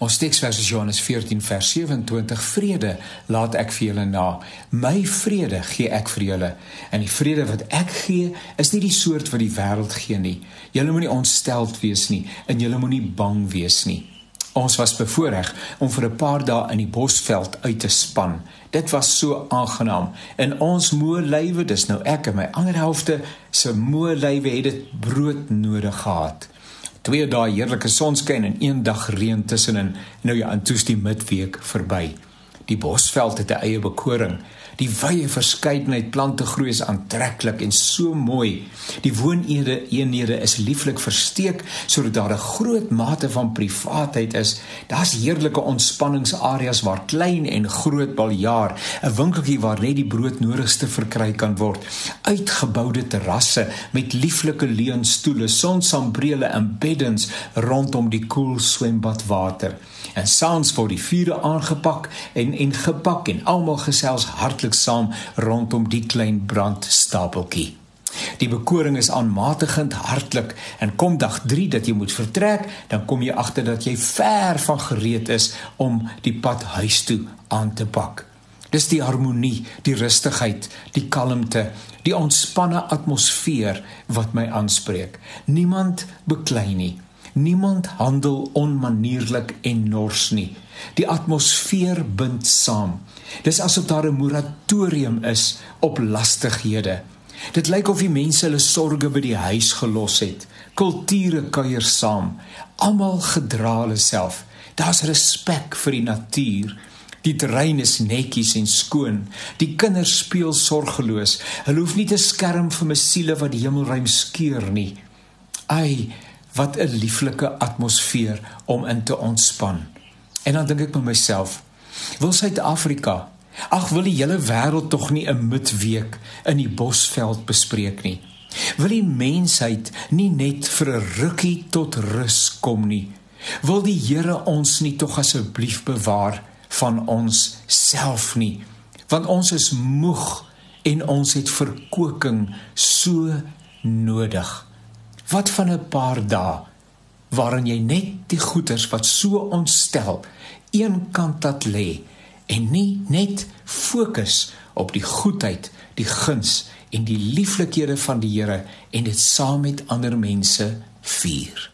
Ons teksvers is Johannes 14 vers 27: Vrede laat ek vir julle na. My vrede gee ek vir julle. En die vrede wat ek gee, is nie die soort wat die wêreld gee nie. Julle moenie ontsteld wees nie en julle moenie bang wees nie. Ons was bevoorreg om vir 'n paar dae in die bosveld uit te span. Dit was so aangenaam. In ons moe lywe, dis nou ek en my ander helfte se moe lywe het dit brood nodig gehad. Twee dae heerlike sonskyn en een dag reën tussenin. Nou ja, intussen die midweek verby. Die bosveld het 'n eie bekoring. Die wye verskeidenheid plante groei is aantreklik en so mooi. Die woonede eenhede is lieflik versteek sodat daar 'n groot mate van privaatheid is. Daar's heerlike ontspanningsareas waar klein en groot baljaar, 'n winkeltjie waar net die broodnodigste verkry kan word, uitgeboude terrasse met lieflike leunstoele, sonsambrele en beddens rondom die koel swembadwater. En saans word die vure aangepak en en gepak en almal gesels hartlik saam rondom die klein brandstapeltjie. Die bekoring is aanmatigend hartlik en kom dag 3 dat jy moet vertrek, dan kom jy agter dat jy ver van gereed is om die pad huis toe aan te pak. Dis die harmonie, die rustigheid, die kalmte, die ontspanne atmosfeer wat my aanspreek. Niemand beklei nie. Niemand handel onmanierlik en nors nie. Die atmosfeer bind saam. Dis asof daar 'n moratorium is op lastighede. Dit lyk of die mense hulle sorges by die huis gelos het. Kulture kuier saam. Almal gedra hulle self. Daar's respek vir die natuur. Die terrein is netjies en skoon. Die kinders speel sorgeloos. Hulle hoef nie te skerm vir musiele wat die hemelruim skeur nie. Ai, wat 'n lieflike atmosfeer om in te ontspan. En dan dink ek by myself, wil Suid-Afrika, ag wil die hele wêreld tog nie 'n midweek in die bosveld bespreek nie. Wil die mensheid nie net vir 'n rukkie tot rus kom nie. Wil die Here ons nie tog asseblief bewaar van ons self nie, want ons is moeg en ons het verkoeking so nodig. Wat van 'n paar dae waarin jy net die goeders wat so ontstel een kant laat lê en nie net fokus op die goedheid, die guns en die lieflikhede van die Here en dit saam met ander mense vier.